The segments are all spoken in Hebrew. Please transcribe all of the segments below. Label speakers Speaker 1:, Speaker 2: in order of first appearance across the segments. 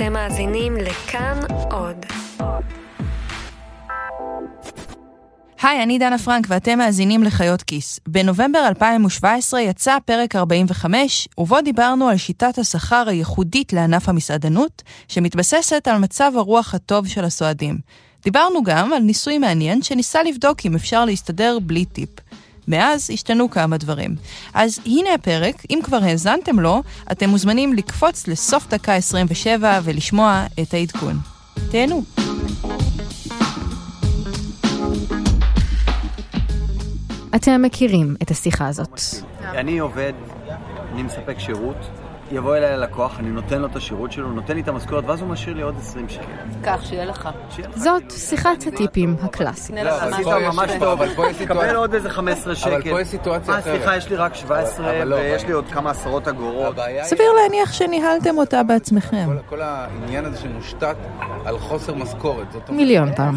Speaker 1: אתם מאזינים לכאן עוד.
Speaker 2: היי, אני דנה פרנק ואתם מאזינים לחיות כיס. בנובמבר 2017 יצא פרק 45, ובו דיברנו על שיטת השכר הייחודית לענף המסעדנות, שמתבססת על מצב הרוח הטוב של הסועדים. דיברנו גם על ניסוי מעניין שניסה לבדוק אם אפשר להסתדר בלי טיפ. מאז השתנו כמה דברים. אז הנה הפרק, אם כבר האזנתם לו, אתם מוזמנים לקפוץ לסוף דקה 27 ולשמוע את העדכון. תהנו.
Speaker 3: אתם מכירים את השיחה הזאת.
Speaker 4: אני עובד, אני מספק שירות, יבוא אליי הלקוח, אני נותן לו את השירות שלו, נותן לי את המשכורת, ואז הוא משאיר לי עוד 20 שקל.
Speaker 5: קח, שיהיה לך.
Speaker 4: שיהיה לך.
Speaker 3: זאת שיחת הטיפים הקלאסית.
Speaker 5: נראה לך
Speaker 4: עשית ממש. טוב,
Speaker 6: אבל פה יש
Speaker 4: קבל עוד איזה 15 שקל.
Speaker 6: אבל פה יש סיטואציה
Speaker 4: אה, סליחה,
Speaker 6: אחרת.
Speaker 4: יש לי רק 17,
Speaker 6: אבל לא,
Speaker 4: ויש לי עוד כמה עשרות אגורות.
Speaker 2: סביר להניח שניהלתם אותה בעצמכם.
Speaker 6: כל- העניין הזה שמושתת על חוסר משכורת.
Speaker 3: מיליון פעם.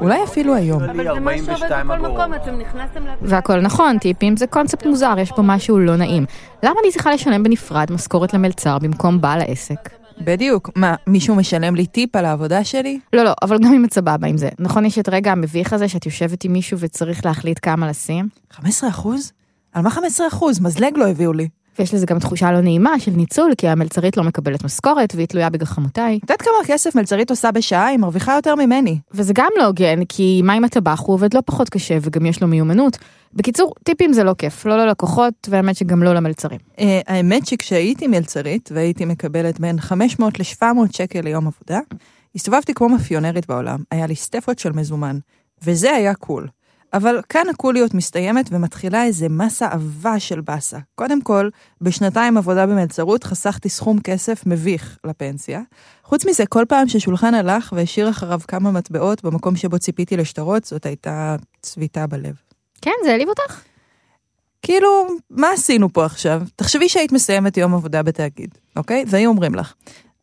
Speaker 2: אולי אפילו היום.
Speaker 5: אבל זה מה שעובד
Speaker 4: 42
Speaker 5: בכל. מקום, אתם נכנסתם.
Speaker 3: והכל נכון, טיפים זה קונספט מוזר, יש פה משהו לא נעים. למה אני צריכה לשלם בנפרד משכורת למלצר במקום בעל העסק?
Speaker 2: בדיוק. מה, מישהו משלם לי טיפ על העבודה שלי?
Speaker 3: לא, לא, אבל גם אם את סבבה עם זה. נכון, יש את רגע המביך הזה שאת יושבת עם מישהו וצריך להחליט כמה לשים?
Speaker 2: 15 אחוז? על מה 15 אחוז? מזלג לא הביאו לי.
Speaker 3: ויש לזה גם תחושה לא נעימה של ניצול, כי המלצרית לא מקבלת משכורת והיא תלויה בגחמותיי.
Speaker 2: את יודעת כמה כסף מלצרית עושה בשעה? היא מרוויחה יותר ממני.
Speaker 3: וזה גם לא הוגן, כי מה עם הטבח? הוא עובד לא פחות קשה וגם יש לו מיומנות. בקיצור, טיפים זה לא כיף, לא ללקוחות, והאמת שגם לא למלצרים.
Speaker 2: אה, האמת שכשהייתי מלצרית והייתי מקבלת בין 500 ל-700 שקל ליום עבודה, הסתובבתי כמו מאפיונרית בעולם, היה לי סטפות של מזומן, וזה היה קול. אבל כאן הקוליות מסתיימת ומתחילה איזה מסה עבה של באסה. קודם כל, בשנתיים עבודה במלצרות חסכתי סכום כסף מביך לפנסיה. חוץ מזה, כל פעם ששולחן הלך והשאיר אחריו כמה מטבעות במקום שבו ציפיתי לשטרות, זאת הייתה צביטה בלב.
Speaker 3: כן, זה העליב אותך?
Speaker 2: כאילו, מה עשינו פה עכשיו? תחשבי שהיית מסיימת יום עבודה בתאגיד, אוקיי? והיו אומרים לך,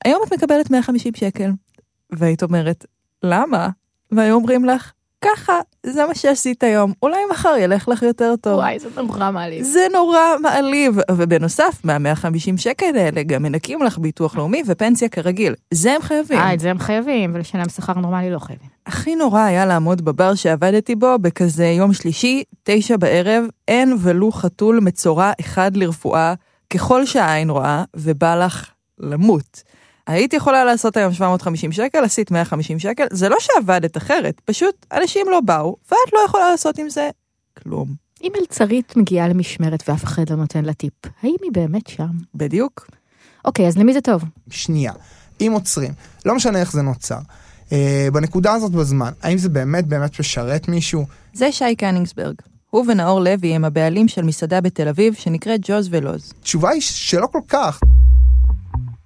Speaker 2: היום את מקבלת 150 שקל. והיית אומרת, למה? והיו אומרים לך, ככה, זה מה שעשית היום, אולי מחר ילך לך יותר טוב.
Speaker 3: וואי, זה נורא מעליב.
Speaker 2: זה נורא מעליב, ובנוסף, מה-150 שקל האלה גם מנקים לך ביטוח לאומי ופנסיה כרגיל. זה הם חייבים.
Speaker 3: אה, את זה הם חייבים, ולשלם שכר נורמלי לא חייבים.
Speaker 2: הכי נורא היה לעמוד בבר שעבדתי בו בכזה יום שלישי, תשע בערב, אין ולו חתול מצורע אחד לרפואה, ככל שהעין רואה, ובא לך למות. היית יכולה לעשות היום 750 שקל, עשית 150 שקל, זה לא שעבדת אחרת, פשוט אנשים לא באו, ואת לא יכולה לעשות עם זה כלום.
Speaker 3: אם מלצרית מגיעה למשמרת ואף אחד לא נותן לה טיפ, האם היא באמת שם?
Speaker 2: בדיוק.
Speaker 3: אוקיי, אז למי זה טוב?
Speaker 7: שנייה, אם עוצרים, לא משנה איך זה נוצר, אה, בנקודה הזאת בזמן, האם זה באמת באמת משרת מישהו?
Speaker 2: זה שי קניגסברג. הוא ונאור לוי הם הבעלים של מסעדה בתל אביב שנקראת ג'וז ולוז.
Speaker 7: התשובה היא שלא כל כך.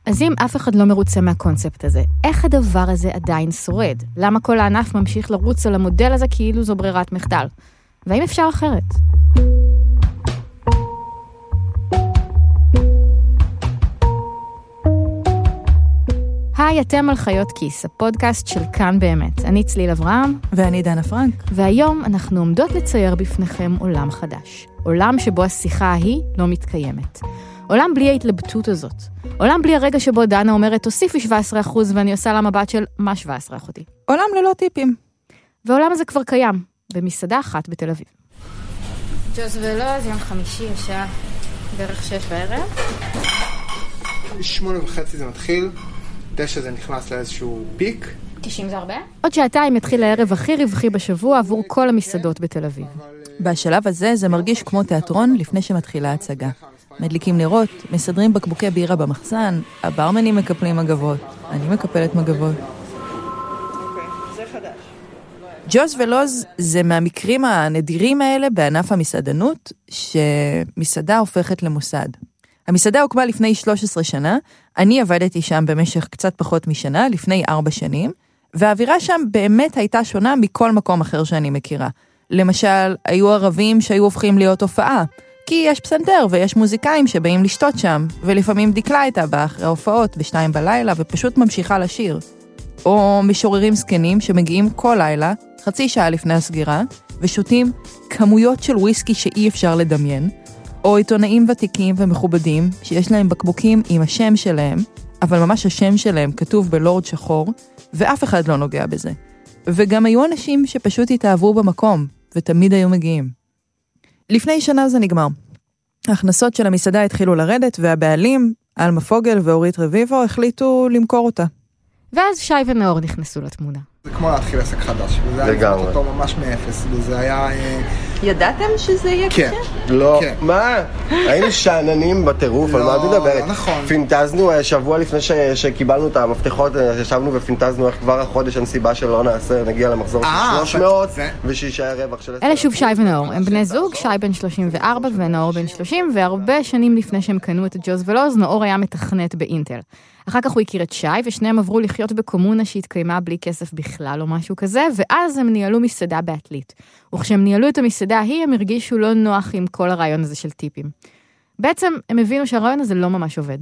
Speaker 3: אז אם אף אחד לא מרוצה מהקונספט הזה, איך הדבר הזה עדיין שורד? למה כל הענף ממשיך לרוץ על המודל הזה כאילו זו ברירת מחדל? והאם אפשר אחרת? היי, אתם על חיות כיס, הפודקאסט של כאן באמת. אני צליל אברהם,
Speaker 2: ואני דנה פרנק.
Speaker 3: והיום אנחנו עומדות לצייר בפניכם עולם חדש. עולם שבו השיחה ההיא לא מתקיימת. עולם בלי ההתלבטות הזאת. עולם בלי הרגע שבו דנה אומרת, תוסיפי 17% ואני עושה לה מבט של, מה 17 אחותי?
Speaker 2: עולם ללא טיפים.
Speaker 3: והעולם הזה כבר קיים, במסעדה אחת בתל אביב.
Speaker 5: ג'וז ולוז, יום חמישי, השעה בערך שש בערב.
Speaker 7: שמונה וחצי זה מתחיל, תשע זה נכנס לאיזשהו פיק.
Speaker 5: 90 זה הרבה?
Speaker 3: עוד שעתיים יתחיל הערב הכי רווחי בשבוע עבור כל המסעדות בתל אביב.
Speaker 2: בשלב הזה זה מרגיש כמו תיאטרון לפני שמתחילה ההצגה. מדליקים נרות, מסדרים בקבוקי בירה במחסן, הברמנים מקפלים מגבות, אני מקפלת מגבות. ג'וז ולוז זה מהמקרים הנדירים האלה בענף המסעדנות, שמסעדה הופכת למוסד. המסעדה הוקמה לפני 13 שנה, אני עבדתי שם במשך קצת פחות משנה, לפני 4 שנים, והאווירה שם באמת הייתה שונה מכל מקום אחר שאני מכירה. למשל, היו ערבים שהיו הופכים להיות הופעה, כי יש פסנתר ויש מוזיקאים שבאים לשתות שם, ולפעמים דקלה הייתה באה אחרי ההופעות בשתיים בלילה ופשוט ממשיכה לשיר. או משוררים זקנים שמגיעים כל לילה, חצי שעה לפני הסגירה, ושותים כמויות של וויסקי שאי אפשר לדמיין, או עיתונאים ותיקים ומכובדים שיש להם בקבוקים עם השם שלהם, אבל ממש השם שלהם כתוב בלורד שחור, ואף אחד לא נוגע בזה. וגם היו אנשים שפשוט התאהבו במקום, ותמיד היו מגיעים. לפני שנה זה נגמר. ההכנסות של המסעדה התחילו לרדת, והבעלים, עלמה פוגל ואורית רביבו, החליטו למכור אותה.
Speaker 3: ואז שי ונאור נכנסו לתמונה.
Speaker 7: זה כמו להתחיל עסק חדש, וזה היה. לבנות אותו ממש מאפס, וזה היה... אה,
Speaker 2: ידעתם שזה יהיה
Speaker 7: כן.
Speaker 8: לא,
Speaker 7: כן.
Speaker 8: מה? היינו שאננים בטירוף, על מה את
Speaker 7: לא,
Speaker 8: מדברת?
Speaker 7: נכון.
Speaker 8: פינטזנו אה, שבוע לפני ש- שקיבלנו את המפתחות, אה, ישבנו ופינטזנו איך כבר החודש אין סיבה שלא נעשה, נגיע למחזור
Speaker 7: אה,
Speaker 8: של 300,
Speaker 7: זה-
Speaker 8: ושיישאר רווח של...
Speaker 3: אלה שוב שי ונאור, הם בני זוג, שי בן 34 ונאור בן 30, והרבה שנים לפני שהם קנו את ג'וז ולוז, נאור היה מתכנת באינטל. אחר כך הוא הכיר את שי, ושניהם עברו לחיות בקומונה שהתקיימה בלי כסף בכלל או משהו כזה, ואז הם ניהלו מסעדה בעתלית. וכשהם ניהלו את המסעדה ההיא, הם הרגישו לא נוח עם כל הרעיון הזה של טיפים. בעצם, הם הבינו שהרעיון הזה לא ממש עובד.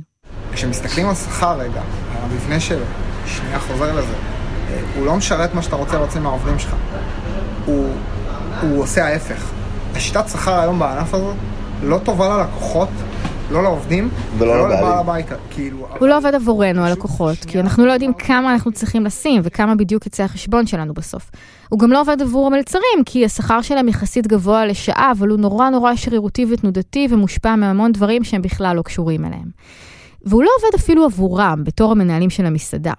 Speaker 7: כשמסתכלים על שכר רגע, המבנה שלו, שנייה חוזר לזה, אה, הוא לא משרת מה שאתה רוצה להוציא מהעובדים שלך. הוא, הוא עושה ההפך. השיטת שכר היום בענף הזאת לא טובה ללקוחות, לא לעובדים,
Speaker 8: ולא.
Speaker 7: לבעל הבית. כאילו,
Speaker 3: הוא לא עובד עבורנו, הלקוחות, כי אנחנו לא יודעים כמה אנחנו צריכים לשים וכמה בדיוק יצא החשבון שלנו בסוף. הוא גם לא עובד עבור המלצרים, כי השכר שלהם יחסית גבוה לשעה, אבל הוא נורא נורא שרירותי ותנודתי ומושפע מהמון דברים שהם בכלל לא קשורים אליהם. והוא לא עובד אפילו עבורם, בתור המנהלים של המסעדה.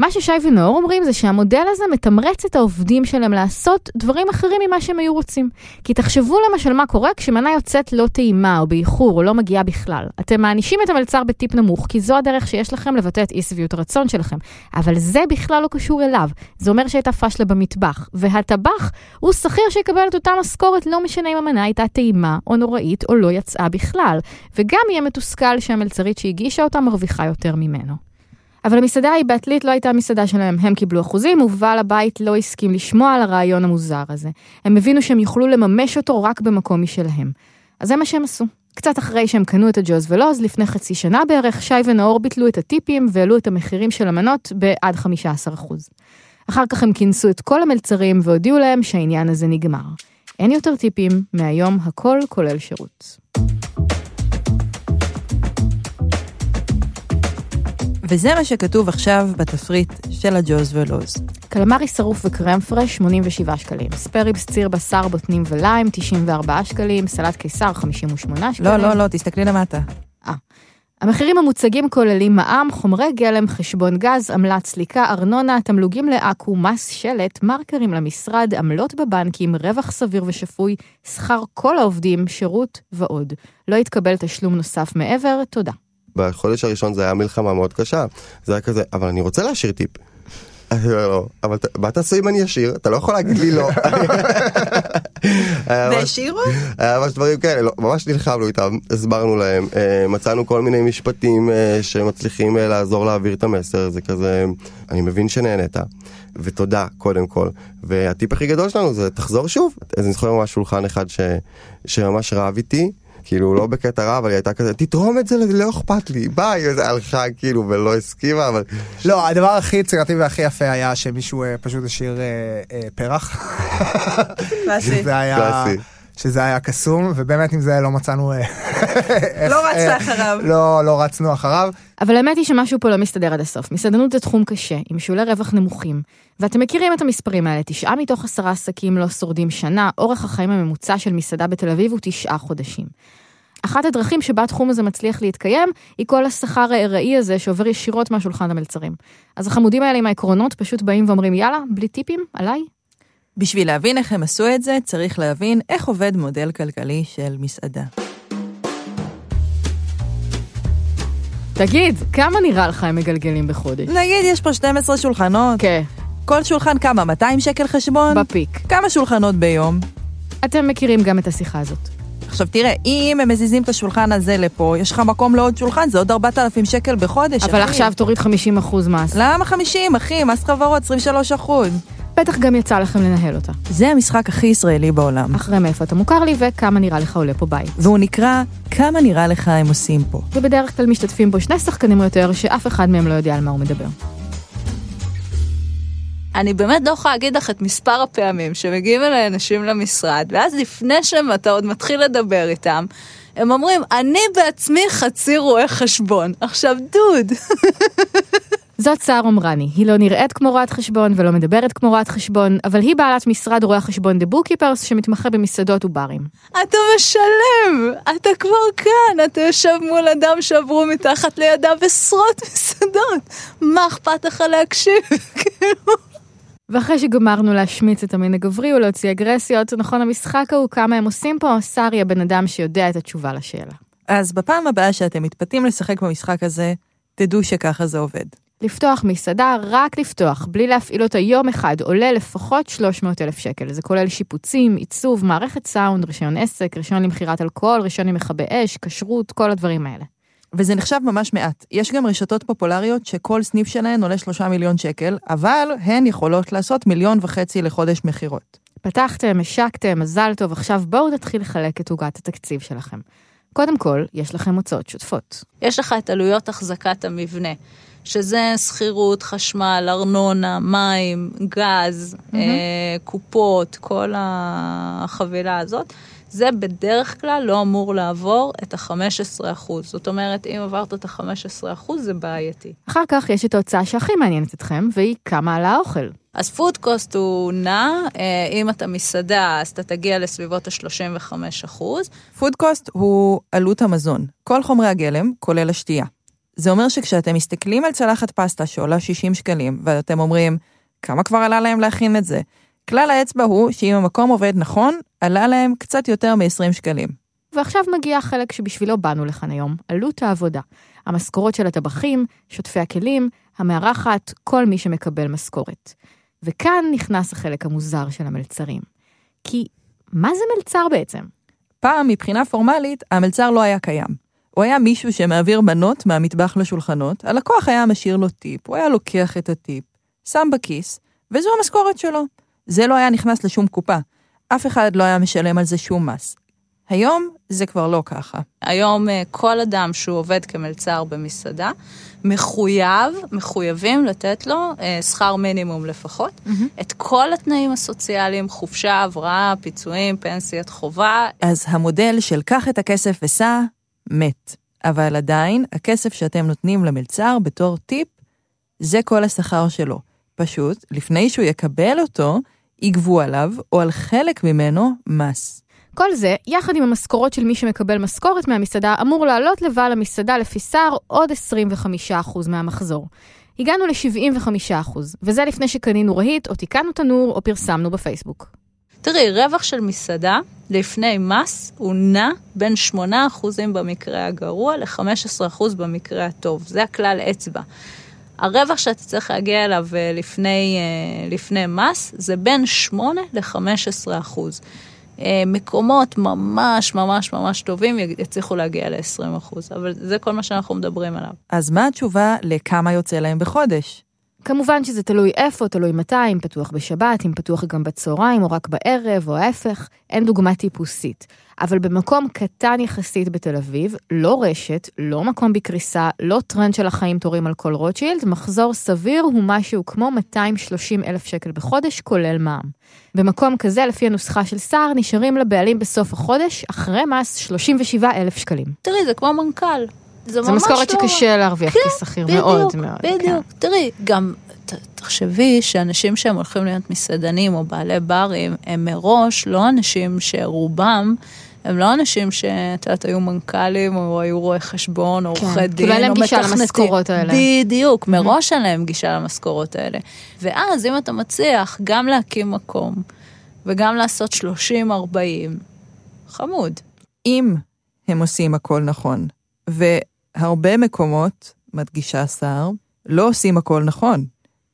Speaker 3: מה ששי ונאור אומרים זה שהמודל הזה מתמרץ את העובדים שלהם לעשות דברים אחרים ממה שהם היו רוצים. כי תחשבו למשל מה קורה כשמנה יוצאת לא טעימה או באיחור או לא מגיעה בכלל. אתם מענישים את המלצר בטיפ נמוך, כי זו הדרך שיש לכם לבטא את אי שביעות הרצון שלכם. אבל זה בכלל לא קשור אליו. זה אומר שהייתה פשלה במטבח. והטבח הוא שכיר שיקבל את אותה משכורת, לא משנה אם המנה הייתה טעימה או נוראית או לא יצאה בכלל. וגם יהיה מתוסכל שהמלצרית שהגישה אותה מרוויחה יותר ממנו. אבל המסעדה ההיא בעתלית לא הייתה המסעדה שלהם, הם קיבלו אחוזים, ובעל הבית לא הסכים לשמוע על הרעיון המוזר הזה. הם הבינו שהם יוכלו לממש אותו רק במקום משלהם. אז זה מה שהם עשו. קצת אחרי שהם קנו את הג'וז ולוז, לפני חצי שנה בערך, שי ונאור ביטלו את הטיפים והעלו את המחירים של המנות בעד 15%. אחר כך הם כינסו את כל המלצרים והודיעו להם שהעניין הזה נגמר. אין יותר טיפים, מהיום הכל כולל שירות.
Speaker 2: וזה מה שכתוב עכשיו בתפריט של הג'וז ולוז.
Speaker 3: קלמרי שרוף וקרם פרש 87 שקלים, ספריבס ציר בשר בוטנים וליים 94 שקלים, סלט קיסר 58 שקלים.
Speaker 2: לא, לא, לא, תסתכלי למטה.
Speaker 3: המחירים המוצגים כוללים מע"מ, חומרי גלם, חשבון גז, עמלת סליקה, ארנונה, תמלוגים לעכו, מס שלט, מרקרים למשרד, עמלות בבנקים, רווח סביר ושפוי, שכר כל העובדים, שירות ועוד. לא יתקבל תשלום נוסף מעבר, תודה.
Speaker 8: בחודש הראשון זה היה מלחמה מאוד קשה. זה היה כזה, אבל אני רוצה להשאיר טיפ. אבל מה תעשו אם אני אשאיר? אתה לא יכול להגיד לי לא.
Speaker 2: והשאירו?
Speaker 8: היה ממש דברים כאלה, לא, ממש נלחמנו איתם, הסברנו להם, אה, מצאנו כל מיני משפטים אה, שמצליחים אה, לעזור להעביר את המסר, זה כזה, אני מבין שנהנית, ותודה קודם כל. והטיפ הכי גדול שלנו זה תחזור שוב. אז אני זוכר ממש שולחן אחד שממש רב איתי. כאילו לא בקטע רע אבל היא הייתה כזה תתרום את זה לא אכפת לי ביי וזה הלכה כאילו ולא הסכימה אבל
Speaker 7: לא, הדבר הכי יצירתי והכי יפה היה שמישהו אה, פשוט השאיר אה, אה, פרח.
Speaker 2: קלאסי.
Speaker 7: שזה היה... קסום, ובאמת עם זה לא מצאנו... אה,
Speaker 2: לא רצת
Speaker 7: אה,
Speaker 2: אחריו.
Speaker 7: לא, לא רצנו אחריו.
Speaker 3: אבל האמת היא שמשהו פה לא מסתדר עד הסוף. מסעדנות זה תחום קשה, עם שולי רווח נמוכים. ואתם מכירים את המספרים האלה, תשעה מתוך עשרה עסקים לא שורדים שנה, אורך החיים הממוצע של מסעדה בתל אביב הוא תשעה חודשים. אחת הדרכים שבה התחום הזה מצליח להתקיים, היא כל השכר הארעי הזה שעובר ישירות מהשולחן המלצרים. אז החמודים האלה עם העקרונות פשוט באים ואומרים, יאללה, בלי טיפים, עליי.
Speaker 2: בשביל להבין איך הם עשו את זה, צריך להבין איך עובד מודל כלכלי של מסעדה.
Speaker 3: תגיד, כמה נראה לך הם מגלגלים בחודש?
Speaker 2: נגיד, יש פה 12 שולחנות,
Speaker 3: כן,
Speaker 2: כל שולחן כמה? 200 שקל חשבון?
Speaker 3: בפיק.
Speaker 2: כמה שולחנות ביום?
Speaker 3: אתם מכירים גם את השיחה הזאת.
Speaker 2: עכשיו תראה, אם הם מזיזים את השולחן הזה לפה, יש לך מקום לעוד שולחן, זה עוד 4,000 שקל בחודש,
Speaker 3: אבל
Speaker 2: אחי.
Speaker 3: עכשיו תוריד 50% מס.
Speaker 2: למה 50, אחי? מס חברות 23 אחוז.
Speaker 3: בטח גם יצא לכם לנהל אותה.
Speaker 2: זה המשחק הכי ישראלי בעולם.
Speaker 3: אחרי מאיפה אתה מוכר לי וכמה נראה לך עולה פה בית.
Speaker 2: והוא נקרא, כמה נראה לך הם עושים פה.
Speaker 3: ובדרך כלל משתתפים בו שני שחקנים או יותר שאף אחד מהם לא יודע על מה הוא מדבר.
Speaker 9: אני באמת לא יכולה להגיד לך את מספר הפעמים שמגיעים אליי אנשים למשרד, ואז לפני שאתה עוד מתחיל לדבר איתם, הם אומרים, אני בעצמי חצי רואה חשבון. עכשיו, דוד.
Speaker 3: זאת סער עומרני, היא לא נראית כמו רואת חשבון ולא מדברת כמו רואת חשבון, אבל היא בעלת משרד רואי החשבון The Bookkeepers שמתמחה במסעדות וברים.
Speaker 9: אתה משלם, אתה כבר כאן, אתה יושב מול אדם שעברו מתחת לידיו עשרות מסעדות. מה אכפת לך להקשיב? כאילו.
Speaker 3: ואחרי שגמרנו להשמיץ את המין הגברי ולהוציא אגרסיות, נכון המשחק ההוא כמה הם עושים פה, סער היא הבן אדם שיודע את התשובה לשאלה.
Speaker 2: אז בפעם הבאה שאתם מתפתים לשחק במשחק הזה, תדעו שככה זה עובד.
Speaker 3: לפתוח מסעדה, רק לפתוח, בלי להפעיל אותה יום אחד, עולה לפחות 300 אלף שקל. זה כולל שיפוצים, עיצוב, מערכת סאונד, רישיון עסק, רישיון למכירת אלכוהול, רישיון למכבי אש, כשרות, כל הדברים האלה.
Speaker 2: וזה נחשב ממש מעט. יש גם רשתות פופולריות שכל סניף שלהן עולה 3 מיליון שקל, אבל הן יכולות לעשות מיליון וחצי לחודש מכירות.
Speaker 3: פתחתם, השקתם, מזל טוב, עכשיו בואו נתחיל לחלק את עוגת התקציב שלכם. קודם כל, יש לכם הוצאות שוטפות.
Speaker 9: יש לך את עלויות החזקת המבנה, שזה שכירות, חשמל, ארנונה, מים, גז, mm-hmm. אה, קופות, כל החבילה הזאת. זה בדרך כלל לא אמור לעבור את ה-15%. זאת אומרת, אם עברת את ה-15% זה בעייתי.
Speaker 3: אחר כך יש את ההוצאה שהכי מעניינת אתכם, והיא כמה על האוכל.
Speaker 9: אז food cost הוא נע, אה, אם אתה מסעדה, אז אתה תגיע לסביבות ה-35
Speaker 2: food cost הוא עלות המזון, כל חומרי הגלם, כולל השתייה. זה אומר שכשאתם מסתכלים על צלחת פסטה שעולה 60 שקלים, ואתם אומרים, כמה כבר עלה להם להכין את זה? כלל האצבע הוא שאם המקום עובד נכון, עלה להם קצת יותר מ-20 שקלים.
Speaker 3: ועכשיו מגיע החלק שבשבילו באנו לכאן היום, עלות העבודה. המשכורות של הטבחים, שוטפי הכלים, המארחת, כל מי שמקבל משכורת. וכאן נכנס החלק המוזר של המלצרים. כי מה זה מלצר בעצם?
Speaker 2: פעם, מבחינה פורמלית, המלצר לא היה קיים. הוא היה מישהו שמעביר מנות מהמטבח לשולחנות, הלקוח היה משאיר לו טיפ, הוא היה לוקח את הטיפ, שם בכיס, וזו המשכורת שלו. זה לא היה נכנס לשום קופה. אף אחד לא היה משלם על זה שום מס. היום זה כבר לא ככה.
Speaker 9: היום אה, כל אדם שהוא עובד כמלצר במסעדה, מחויב, מחויבים לתת לו אה, שכר מינימום לפחות, mm-hmm. את כל התנאים הסוציאליים, חופשה, הבראה, פיצויים, פנסיית חובה.
Speaker 2: אז המודל של קח את הכסף וסע, מת. אבל עדיין, הכסף שאתם נותנים למלצר בתור טיפ, זה כל השכר שלו. פשוט, לפני שהוא יקבל אותו, יגבו עליו, או על חלק ממנו, מס.
Speaker 3: כל זה, יחד עם המשכורות של מי שמקבל משכורת מהמסעדה, אמור לעלות לבעל המסעדה לפי שר עוד 25% מהמחזור. הגענו ל-75%, וזה לפני שקנינו רהיט, או תיקנו תנור, או פרסמנו בפייסבוק.
Speaker 9: תראי, רווח של מסעדה לפני מס הוא נע בין 8% במקרה הגרוע ל-15% במקרה הטוב. זה הכלל אצבע. הרווח שאתה צריך להגיע אליו אה, לפני, אה, לפני מס זה בין 8 ל-15 אחוז. אה, מקומות ממש ממש ממש טובים יצליחו להגיע ל-20 אחוז, אבל זה כל מה שאנחנו מדברים עליו.
Speaker 2: אז מה התשובה לכמה יוצא להם בחודש?
Speaker 3: כמובן שזה תלוי איפה, תלוי מתי, אם פתוח בשבת, אם פתוח גם בצהריים או רק בערב או ההפך, אין דוגמה טיפוסית. אבל במקום קטן יחסית בתל אביב, לא רשת, לא מקום בקריסה, לא טרנד של החיים תורים על כל רוטשילד, מחזור סביר הוא משהו כמו 230 אלף שקל בחודש, כולל מע"מ. במקום כזה, לפי הנוסחה של סער, נשארים לבעלים בסוף החודש, אחרי מס, 37 אלף שקלים.
Speaker 9: תראי, זה כמו מנכ"ל.
Speaker 3: זה, זה משכורת לא... שקשה להרוויח כן, כשכיר, מאוד מאוד.
Speaker 9: בדיוק, כן. תראי, גם תחשבי שאנשים שהם הולכים להיות מסעדנים או בעלי ברים, הם מראש לא אנשים שרובם... הם לא אנשים שאת יודעת, היו מנכ"לים, או היו רואי חשבון, או
Speaker 3: כן,
Speaker 9: עורכי דין,
Speaker 3: כאילו אין להם גישה למשכורות האלה.
Speaker 9: בדיוק, מראש אין להם גישה למשכורות האלה. ואז אם אתה מצליח גם להקים מקום, וגם לעשות 30-40, חמוד.
Speaker 2: אם הם עושים הכל נכון, והרבה מקומות, מדגישה שר, לא עושים הכל נכון.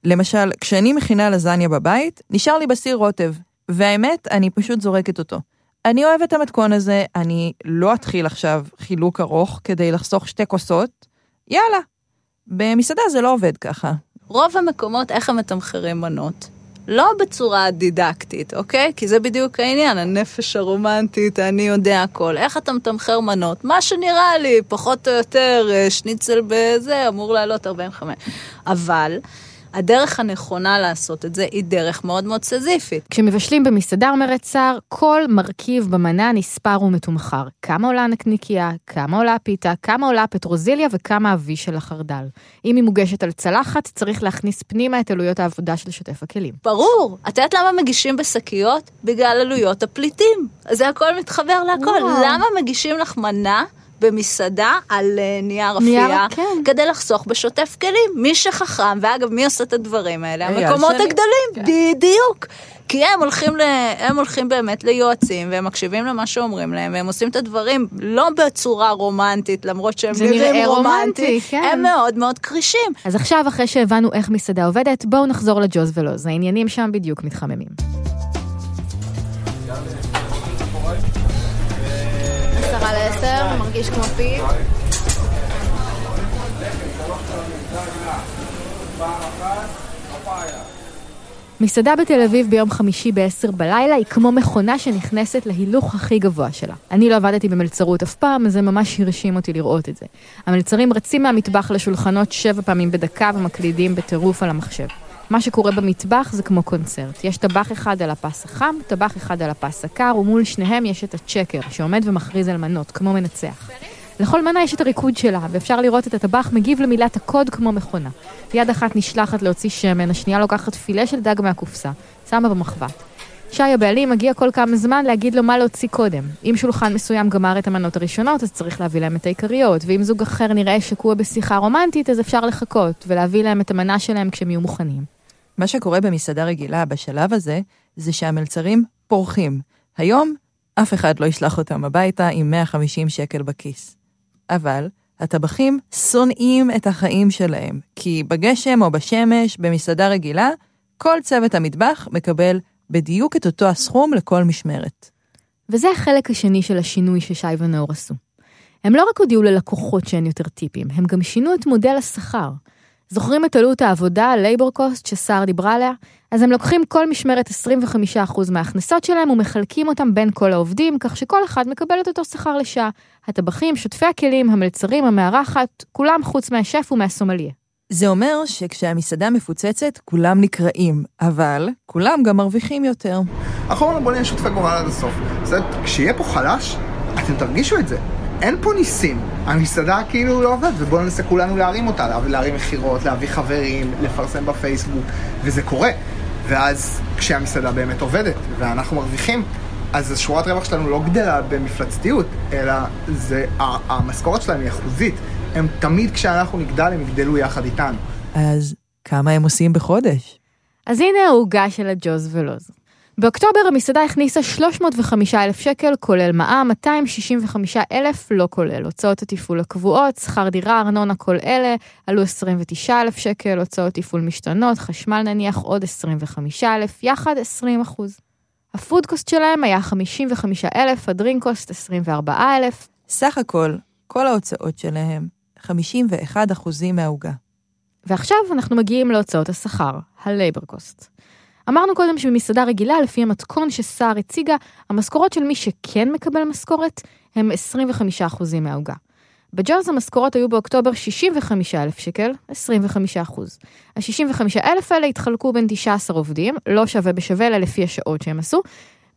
Speaker 2: למשל, כשאני מכינה לזניה בבית, נשאר לי בסיר רוטב, והאמת, אני פשוט זורקת אותו. אני אוהבת את המתכון הזה, אני לא אתחיל עכשיו חילוק ארוך כדי לחסוך שתי כוסות, יאללה. במסעדה זה לא עובד ככה.
Speaker 9: רוב המקומות, איך הם מתמחרים מנות? לא בצורה דידקטית, אוקיי? כי זה בדיוק העניין, הנפש הרומנטית, אני יודע הכל. איך אתה מתמחר מנות? מה שנראה לי, פחות או יותר, אה, שניצל בזה, אמור לעלות 45. אבל... הדרך הנכונה לעשות את זה היא דרך מאוד מאוד סזיפית.
Speaker 3: כשמבשלים במסעדה, אומרת שר, כל מרכיב במנה נספר ומתומחר. כמה עולה הנקניקייה, כמה עולה הפיתה, כמה עולה הפטרוזיליה וכמה אבי של החרדל. אם היא מוגשת על צלחת, צריך להכניס פנימה את עלויות העבודה של שוטף הכלים.
Speaker 9: ברור. את יודעת למה מגישים בשקיות? בגלל עלויות הפליטים. זה הכל מתחבר להכל.
Speaker 3: וואו.
Speaker 9: למה מגישים לך מנה? במסעדה על אה, נייר אפייה,
Speaker 3: כן.
Speaker 9: כדי לחסוך בשוטף כלים. מי שחכם, ואגב, מי עושה את הדברים האלה? המקומות
Speaker 2: שלי.
Speaker 9: הגדולים, בדיוק. כי הם הולכים, ל... הם הולכים באמת ליועצים, והם מקשיבים למה שאומרים להם, והם עושים את הדברים לא בצורה רומנטית, למרות שהם נראים
Speaker 3: רומנטי,
Speaker 9: רומנטי,
Speaker 3: כן.
Speaker 9: הם מאוד מאוד קרישים.
Speaker 3: אז עכשיו, אחרי שהבנו איך מסעדה עובדת, בואו נחזור לג'וז ולוז. העניינים שם בדיוק מתחממים.
Speaker 5: עשרה לעשר, מרגיש כמו פיל.
Speaker 3: מסעדה בתל אביב ביום חמישי ב-10 בלילה היא כמו מכונה שנכנסת להילוך הכי גבוה שלה. אני לא עבדתי במלצרות אף פעם, זה ממש הרשים אותי לראות את זה. המלצרים רצים מהמטבח לשולחנות שבע פעמים בדקה ומקלידים בטירוף על המחשב. מה שקורה במטבח זה כמו קונצרט. יש טבח אחד על הפס החם, טבח אחד על הפס הקר, ומול שניהם יש את הצ'קר, שעומד ומכריז על מנות, כמו מנצח. לכל מנה יש את הריקוד שלה, ואפשר לראות את הטבח מגיב למילת הקוד כמו מכונה. יד אחת נשלחת להוציא שמן, השנייה לוקחת פילה של דג מהקופסה, שמה במחבת. שי הבעלים מגיע כל כמה זמן להגיד לו מה להוציא קודם. אם שולחן מסוים גמר את המנות הראשונות, אז צריך להביא להם את העיקריות, ואם זוג אחר נראה שקוע בשיחה רומנטית, אז אפשר לחכות, ולהביא להם את המנה שלהם כשהם יהיו מוכנים.
Speaker 2: מה שקורה במסעדה רגילה בשלב הזה, זה שהמלצרים פורחים. היום אף אחד לא ישלח אותם הביתה עם 150 שקל בכיס. אבל הטבחים שונאים את החיים שלהם, כי בגשם או בשמש, במסעדה רגילה, כל צוות המטבח מקבל בדיוק את אותו הסכום לכל משמרת.
Speaker 3: וזה החלק השני של השינוי ששי ונאור עשו. הם לא רק הודיעו ללקוחות שאין יותר טיפים, הם גם שינו את מודל השכר. זוכרים את עלות העבודה, ה-labor cost, שסער דיברה עליה? אז הם לוקחים כל משמרת 25% מההכנסות שלהם ומחלקים אותם בין כל העובדים, כך שכל אחד מקבל את אותו שכר לשעה. הטבחים, שוטפי הכלים, המלצרים, המארחת, כולם חוץ מהשף ומהסומליה.
Speaker 2: זה אומר שכשהמסעדה מפוצצת, כולם נקראים, אבל כולם גם מרוויחים יותר.
Speaker 7: אומרים, בוא נהיה שותפי גורל עד הסוף. זאת אומרת, כשיהיה פה חלש, אתם תרגישו את זה. אין פה ניסים. המסעדה כאילו לא עובדת, ובואו ננסה כולנו להרים אותה, לה- להרים מכירות, להביא חברים, לפרסם בפייסבוק, וזה קורה. ואז כשהמסעדה באמת עובדת, ואנחנו מרוויחים, אז השורת רווח שלנו לא גדלה במפלצתיות, אלא זה, המשכורת שלהם היא אחוזית. הם תמיד כשאנחנו נגדל, הם יגדלו יחד איתנו.
Speaker 2: אז כמה הם עושים בחודש?
Speaker 3: אז הנה העוגה של הג'וז ולוז. באוקטובר המסעדה הכניסה 305,000 שקל, כולל מע"מ, 265,000 לא כולל. הוצאות התפעול הקבועות, שכר דירה, ארנונה, כל אלה, עלו 29,000 שקל, הוצאות תפעול משתנות, חשמל נניח עוד 25,000, יחד 20 אחוז. הפודקוסט שלהם היה 55,000, הדרינקוסט 24,000.
Speaker 2: סך הכל, כל ההוצאות שלהם, 51 אחוזים מהעוגה.
Speaker 3: ועכשיו אנחנו מגיעים להוצאות השכר, ה-labor cost. אמרנו קודם שבמסעדה רגילה, לפי המתכון שסער הציגה, המשכורות של מי שכן מקבל משכורת הם 25% מהעוגה. בג'וז המשכורות היו באוקטובר 65,000 שקל, 25%. ה-65,000 האלה התחלקו בין 19 עובדים, לא שווה בשווה אלא לפי השעות שהם עשו.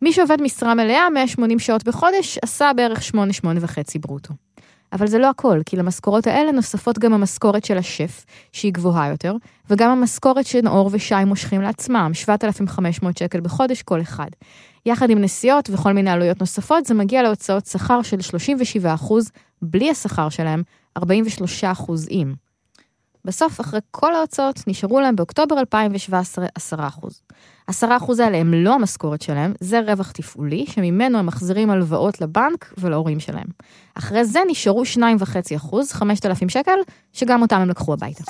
Speaker 3: מי שעובד משרה מלאה, 180 שעות בחודש, עשה בערך 8-8 וחצי ברוטו. אבל זה לא הכל, כי למשכורות האלה נוספות גם המשכורת של השף, שהיא גבוהה יותר, וגם המשכורת שנאור ושי מושכים לעצמם, 7,500 שקל בחודש כל אחד. יחד עם נסיעות וכל מיני עלויות נוספות, זה מגיע להוצאות שכר של 37%, בלי השכר שלהם, 43% עם. בסוף, אחרי כל ההוצאות, נשארו להם באוקטובר 2017 10%. 10% האלה הם לא המשכורת שלהם, זה רווח תפעולי, שממנו הם מחזירים הלוואות לבנק ולהורים שלהם. אחרי זה נשארו 2.5%, 5,000 שקל, שגם אותם הם לקחו הביתה.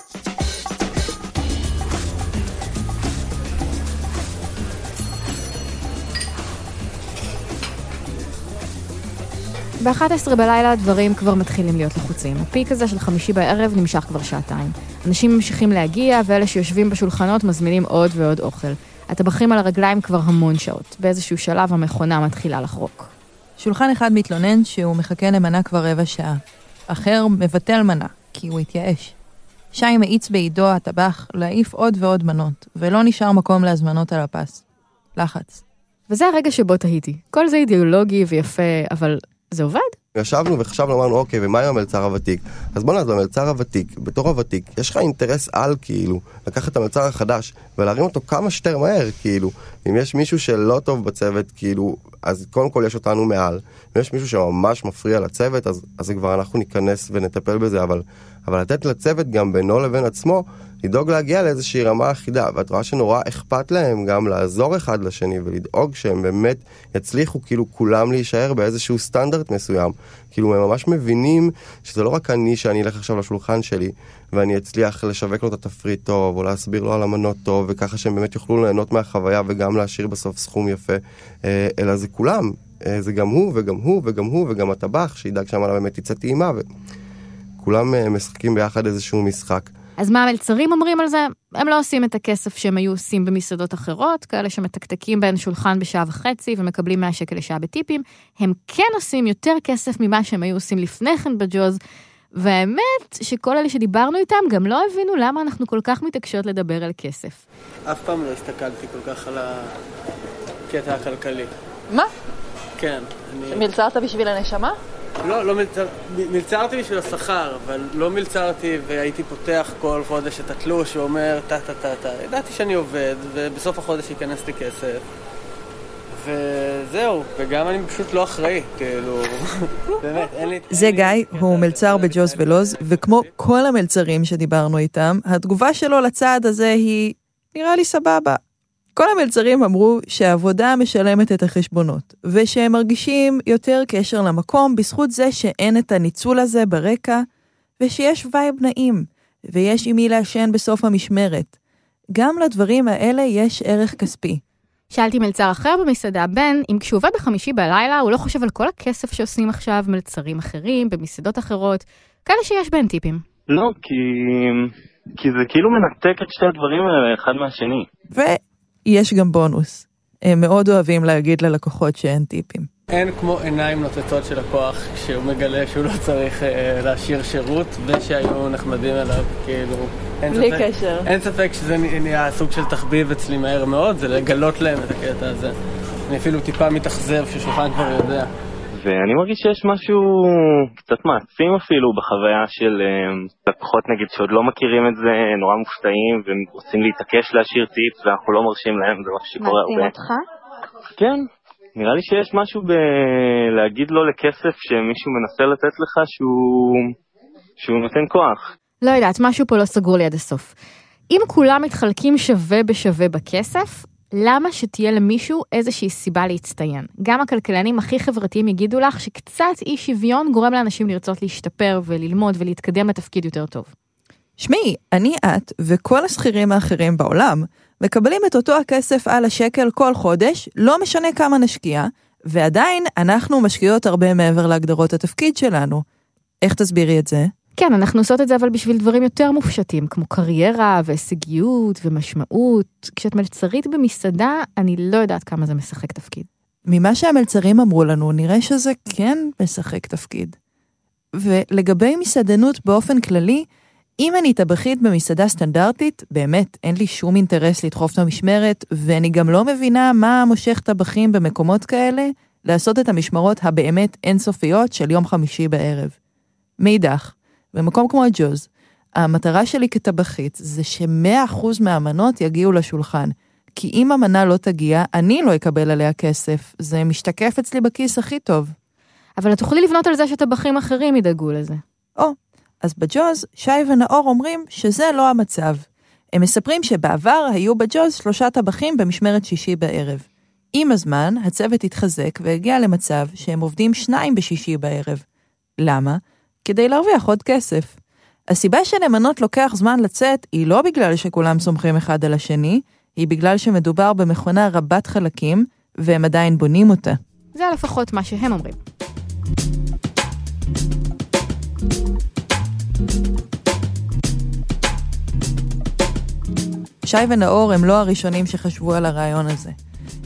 Speaker 3: ב-11 בלילה הדברים כבר מתחילים להיות לחוצים. הפיק הזה של חמישי בערב נמשך כבר שעתיים. אנשים ממשיכים להגיע, ואלה שיושבים בשולחנות מזמינים עוד ועוד אוכל. הטבחים על הרגליים כבר המון שעות. באיזשהו שלב המכונה מתחילה לחרוק.
Speaker 2: שולחן אחד מתלונן שהוא מחכה למנה כבר רבע שעה. אחר מבטל מנה, כי הוא התייאש. שי מאיץ בעידו הטבח להעיף עוד ועוד מנות, ולא נשאר מקום להזמנות על הפס. לחץ.
Speaker 3: וזה הרגע שבו תהיתי. כל זה אידיאולוגי ויפה, אבל זה עובד?
Speaker 8: ישבנו וחשבנו, אמרנו, אוקיי, ומה עם המלצר הוותיק? אז בוא נעזור, המלצר הוותיק, בתור הוותיק, יש לך אינטרס על, כאילו, לקחת את המלצר החדש ולהרים אותו כמה שיותר מהר, כאילו. אם יש מישהו שלא טוב בצוות, כאילו, אז קודם כל יש אותנו מעל. אם יש מישהו שממש מפריע לצוות, אז, אז כבר אנחנו ניכנס ונטפל בזה, אבל, אבל לתת לצוות גם בינו לבין עצמו, לדאוג להגיע לאיזושהי רמה אחידה, ואת רואה שנורא אכפת להם גם לעזור אחד לשני ולדאוג שהם באמת יצליחו כאילו כולם להישאר באיזשהו סטנדרט מסוים. כאילו הם ממש מבינים שזה לא רק אני שאני אלך עכשיו לשולחן שלי ואני אצליח לשווק לו את התפריט טוב או להסביר לו על המנות טוב וככה שהם באמת יוכלו ליהנות מהחוויה וגם להשאיר בסוף סכום יפה, אה, אלא זה כולם, אה, זה גם הוא וגם הוא וגם הוא וגם הטבח שידאג שהמנה באמת תצא טעימה וכולם אה, משחקים ביחד איזשהו משחק.
Speaker 3: אז מה המלצרים אומרים על זה? הם לא עושים את הכסף שהם היו עושים במסעדות אחרות, כאלה שמתקתקים בין שולחן בשעה וחצי ומקבלים 100 שקל לשעה בטיפים. הם כן עושים יותר כסף ממה שהם היו עושים לפני כן בג'וז, והאמת שכל אלה שדיברנו איתם גם לא הבינו למה אנחנו כל כך מתעקשות לדבר על כסף.
Speaker 10: אף פעם לא הסתכלתי כל כך על הקטע הכלכלי.
Speaker 2: מה?
Speaker 10: כן. אני...
Speaker 2: מלצרת בשביל הנשמה?
Speaker 10: לא, לא מלצר... מלצרתי בשביל השכר, אבל לא מלצרתי והייתי פותח כל חודש את התלוש ואומר טה טה טה טה. ידעתי שאני עובד, ובסוף החודש ייכנס לי כסף. וזהו, וגם אני פשוט לא אחראי, כאילו, באמת, אין לי...
Speaker 2: זה גיא, הוא מלצר בג'וז ולוז, וכמו כל המלצרים שדיברנו איתם, התגובה שלו לצעד הזה היא, נראה לי סבבה. כל המלצרים אמרו שהעבודה משלמת את החשבונות, ושהם מרגישים יותר קשר למקום בזכות זה שאין את הניצול הזה ברקע, ושיש vibe נעים, ויש עם מי לעשן בסוף המשמרת. גם לדברים האלה יש ערך כספי.
Speaker 3: שאלתי מלצר אחר במסעדה, בן, אם כשהוא עובד בחמישי בלילה, הוא לא חושב על כל הכסף שעושים עכשיו מלצרים אחרים, במסעדות אחרות, כאלה שיש בהן טיפים.
Speaker 11: לא, כי... כי זה כאילו מנתק את שתי הדברים האלה אחד מהשני.
Speaker 2: ויש גם בונוס. הם מאוד אוהבים להגיד ללקוחות שאין טיפים.
Speaker 10: אין כמו עיניים נוצצות של לקוח כשהוא מגלה שהוא לא צריך אה, להשאיר שירות ושהיו נחמדים אליו, כאילו... אין
Speaker 2: בלי
Speaker 10: ספק,
Speaker 2: קשר.
Speaker 10: אין ספק שזה נהיה סוג של תחביב אצלי מהר מאוד, זה לגלות להם את הקטע הזה. אני אפילו טיפה מתאכזב ששולחן כבר יודע.
Speaker 11: ואני מרגיש שיש משהו קצת מעצים אפילו בחוויה של אה, לקוחות נגיד שעוד לא מכירים את זה, נורא מופתעים ורוצים להתעקש להשאיר טיפ ואנחנו לא מרשים להם, זה משהו שקורה הרבה.
Speaker 3: מעצים אותך?
Speaker 11: כן, נראה לי שיש משהו בלהגיד לא לכסף שמישהו מנסה לתת לך שהוא, שהוא נותן כוח.
Speaker 3: לא יודעת, משהו פה לא סגור לי עד הסוף. אם כולם מתחלקים שווה בשווה בכסף, למה שתהיה למישהו איזושהי סיבה להצטיין? גם הכלכלנים הכי חברתיים יגידו לך שקצת אי שוויון גורם לאנשים לרצות להשתפר וללמוד ולהתקדם לתפקיד יותר טוב.
Speaker 2: שמעי, אני את וכל השכירים האחרים בעולם מקבלים את אותו הכסף על השקל כל חודש, לא משנה כמה נשקיע, ועדיין אנחנו משקיעות הרבה מעבר להגדרות התפקיד שלנו. איך תסבירי את זה?
Speaker 3: כן, אנחנו עושות את זה אבל בשביל דברים יותר מופשטים, כמו קריירה והישגיות ומשמעות. כשאת מלצרית במסעדה, אני לא יודעת כמה זה משחק תפקיד.
Speaker 2: ממה שהמלצרים אמרו לנו, נראה שזה כן משחק תפקיד. ולגבי מסעדנות באופן כללי, אם אני טבחית במסעדה סטנדרטית, באמת אין לי שום אינטרס לדחוף את המשמרת, ואני גם לא מבינה מה מושך טבחים במקומות כאלה לעשות את המשמרות הבאמת אינסופיות של יום חמישי בערב. מאידך, במקום כמו הג'וז, המטרה שלי כטבחית זה ש-100% מהמנות יגיעו לשולחן. כי אם המנה לא תגיע, אני לא אקבל עליה כסף. זה משתקף אצלי בכיס הכי טוב.
Speaker 3: אבל את תוכלי לבנות על זה שטבחים אחרים ידאגו לזה.
Speaker 2: או, אז בג'וז, שי ונאור אומרים שזה לא המצב. הם מספרים שבעבר היו בג'וז שלושה טבחים במשמרת שישי בערב. עם הזמן, הצוות התחזק והגיע למצב שהם עובדים שניים בשישי בערב. למה? כדי להרוויח עוד כסף. הסיבה שלמנות לוקח זמן לצאת היא לא בגלל שכולם סומכים אחד על השני, היא בגלל שמדובר במכונה רבת חלקים, והם עדיין בונים אותה.
Speaker 3: זה לפחות מה שהם אומרים.
Speaker 2: שי ונאור הם לא הראשונים שחשבו על הרעיון הזה.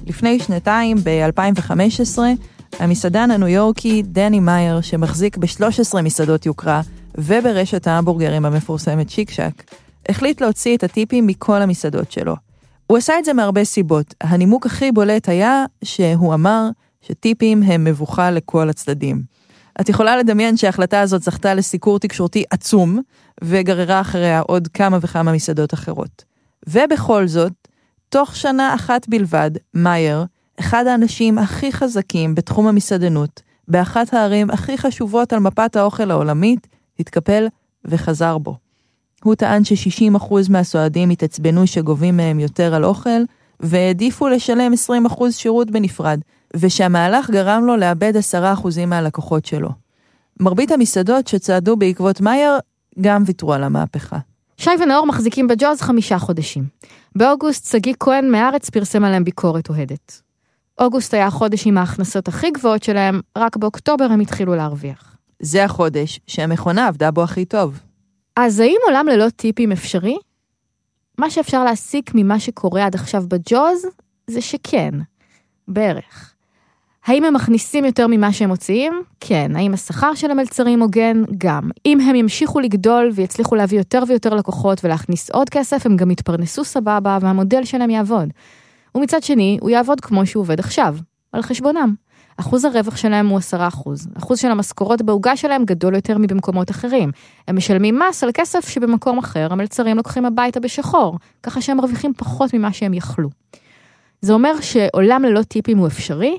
Speaker 2: לפני שנתיים, ב-2015, המסעדן הניו יורקי דני מאייר, שמחזיק ב-13 מסעדות יוקרה, וברשת ההמבורגרים המפורסמת שיק שק, החליט להוציא את הטיפים מכל המסעדות שלו. הוא עשה את זה מהרבה סיבות. הנימוק הכי בולט היה שהוא אמר שטיפים הם מבוכה לכל הצדדים. את יכולה לדמיין שההחלטה הזאת זכתה לסיקור תקשורתי עצום, וגררה אחריה עוד כמה וכמה מסעדות אחרות. ובכל זאת, תוך שנה אחת בלבד, מאייר, אחד האנשים הכי חזקים בתחום המסעדנות, באחת הערים הכי חשובות על מפת האוכל העולמית, התקפל וחזר בו. הוא טען ש-60% מהסועדים התעצבנו שגובים מהם יותר על אוכל, והעדיפו לשלם 20% שירות בנפרד, ושהמהלך גרם לו לאבד 10% מהלקוחות שלו. מרבית המסעדות שצעדו בעקבות מאייר גם ויתרו על המהפכה.
Speaker 3: שי ונאור מחזיקים בג'וז חמישה חודשים. באוגוסט שגיא כהן מהארץ פרסם עליהם ביקורת אוהדת. אוגוסט היה החודש עם ההכנסות הכי גבוהות שלהם, רק באוקטובר הם התחילו להרוויח.
Speaker 2: זה החודש שהמכונה עבדה בו הכי טוב.
Speaker 3: אז האם עולם ללא טיפים אפשרי? מה שאפשר להסיק ממה שקורה עד עכשיו בג'וז, זה שכן, בערך. האם הם מכניסים יותר ממה שהם מוציאים? כן. האם השכר של המלצרים הוגן? גם. אם הם ימשיכו לגדול ויצליחו להביא יותר ויותר לקוחות ולהכניס עוד כסף, הם גם יתפרנסו סבבה והמודל שלהם יעבוד. ומצד שני, הוא יעבוד כמו שהוא עובד עכשיו, על חשבונם. אחוז הרווח שלהם הוא 10 אחוז. אחוז של המשכורות בעוגה שלהם גדול יותר מבמקומות אחרים. הם משלמים מס על כסף שבמקום אחר המלצרים לוקחים הביתה בשחור, ככה שהם מרוויחים פחות ממה שהם יכלו. זה אומר שעולם ללא טיפים הוא אפשרי,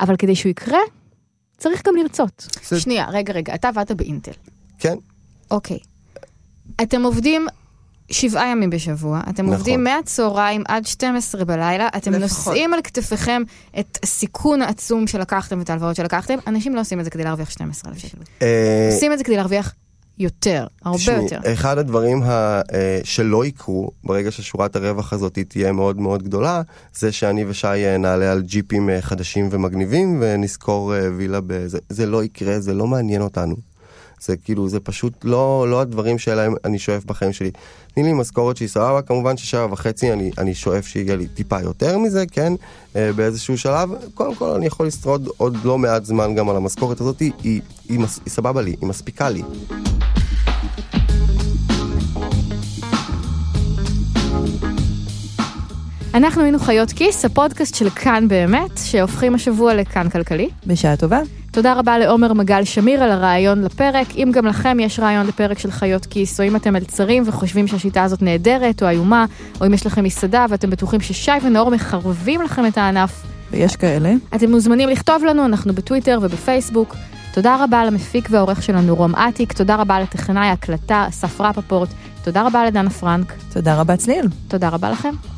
Speaker 3: אבל כדי שהוא יקרה, צריך גם לרצות.
Speaker 8: זה-
Speaker 3: שנייה, רגע, רגע, אתה עבדת באינטל.
Speaker 8: כן,
Speaker 3: אוקיי. אתם עובדים שבעה ימים בשבוע, אתם
Speaker 8: נכון.
Speaker 3: עובדים מהצהריים עד 12 בלילה, אתם
Speaker 2: לפחות.
Speaker 3: נושאים על כתפיכם את הסיכון העצום שלקחתם ואת ההלוואות שלקחתם, אנשים לא עושים את זה כדי להרוויח 12,000 שקל.
Speaker 8: אה,
Speaker 3: עושים את זה כדי להרוויח יותר, הרבה
Speaker 8: תשמעי,
Speaker 3: יותר.
Speaker 8: אחד הדברים ה, אה, שלא יקרו ברגע ששורת הרווח הזאת תהיה מאוד מאוד גדולה, זה שאני ושי אה, נעלה על ג'יפים חדשים ומגניבים ונשכור אה, וילה בזה. זה לא יקרה, זה לא מעניין אותנו. זה כאילו, זה פשוט לא, לא הדברים שאליהם אני שואף בחיים שלי. תני לי משכורת שהיא סבבה, כמובן ששעה וחצי אני, אני שואף שיהיה לי טיפה יותר מזה, כן, אה, באיזשהו שלב. קודם כל אני יכול לשרוד עוד לא מעט זמן גם על המשכורת הזאת, היא, היא, היא, מס- היא סבבה לי, היא מספיקה לי.
Speaker 3: אנחנו היינו חיות כיס, הפודקאסט של כאן באמת, שהופכים השבוע לכאן כלכלי.
Speaker 2: בשעה טובה.
Speaker 3: תודה רבה לעומר מגל שמיר על הרעיון לפרק. אם גם לכם יש רעיון לפרק של חיות כיס, או אם אתם מלצרים וחושבים שהשיטה הזאת נהדרת או איומה, או אם יש לכם מסעדה ואתם בטוחים ששי ונאור מחרבים לכם את הענף,
Speaker 2: ויש כאלה.
Speaker 3: אתם מוזמנים לכתוב לנו, אנחנו בטוויטר ובפייסבוק. תודה רבה למפיק והעורך שלנו רום אטיק, תודה רבה לטכנאי ההקלטה אסף רפפורט, תודה רבה לדנה פרנק,
Speaker 2: תודה רבה צליל.
Speaker 3: תודה רבה לכם.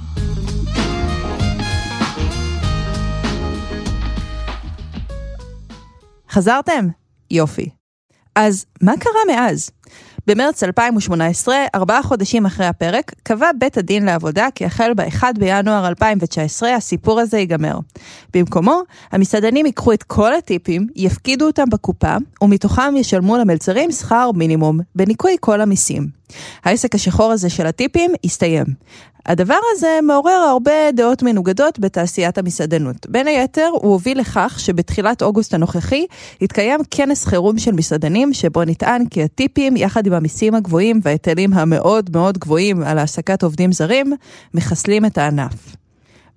Speaker 2: חזרתם? יופי. אז מה קרה מאז? במרץ 2018, ארבעה חודשים אחרי הפרק, קבע בית הדין לעבודה כי החל ב-1 בינואר 2019 הסיפור הזה ייגמר. במקומו, המסעדנים ייקחו את כל הטיפים, יפקידו אותם בקופה, ומתוכם ישלמו למלצרים שכר מינימום, בניכוי כל המיסים. העסק השחור הזה של הטיפים הסתיים. הדבר הזה מעורר הרבה דעות מנוגדות בתעשיית המסעדנות. בין היתר, הוא הוביל לכך שבתחילת אוגוסט הנוכחי התקיים כנס חירום של מסעדנים, שבו נטען כי הטיפים, יחד עם המיסים הגבוהים וההיטלים המאוד מאוד גבוהים על העסקת עובדים זרים, מחסלים את הענף.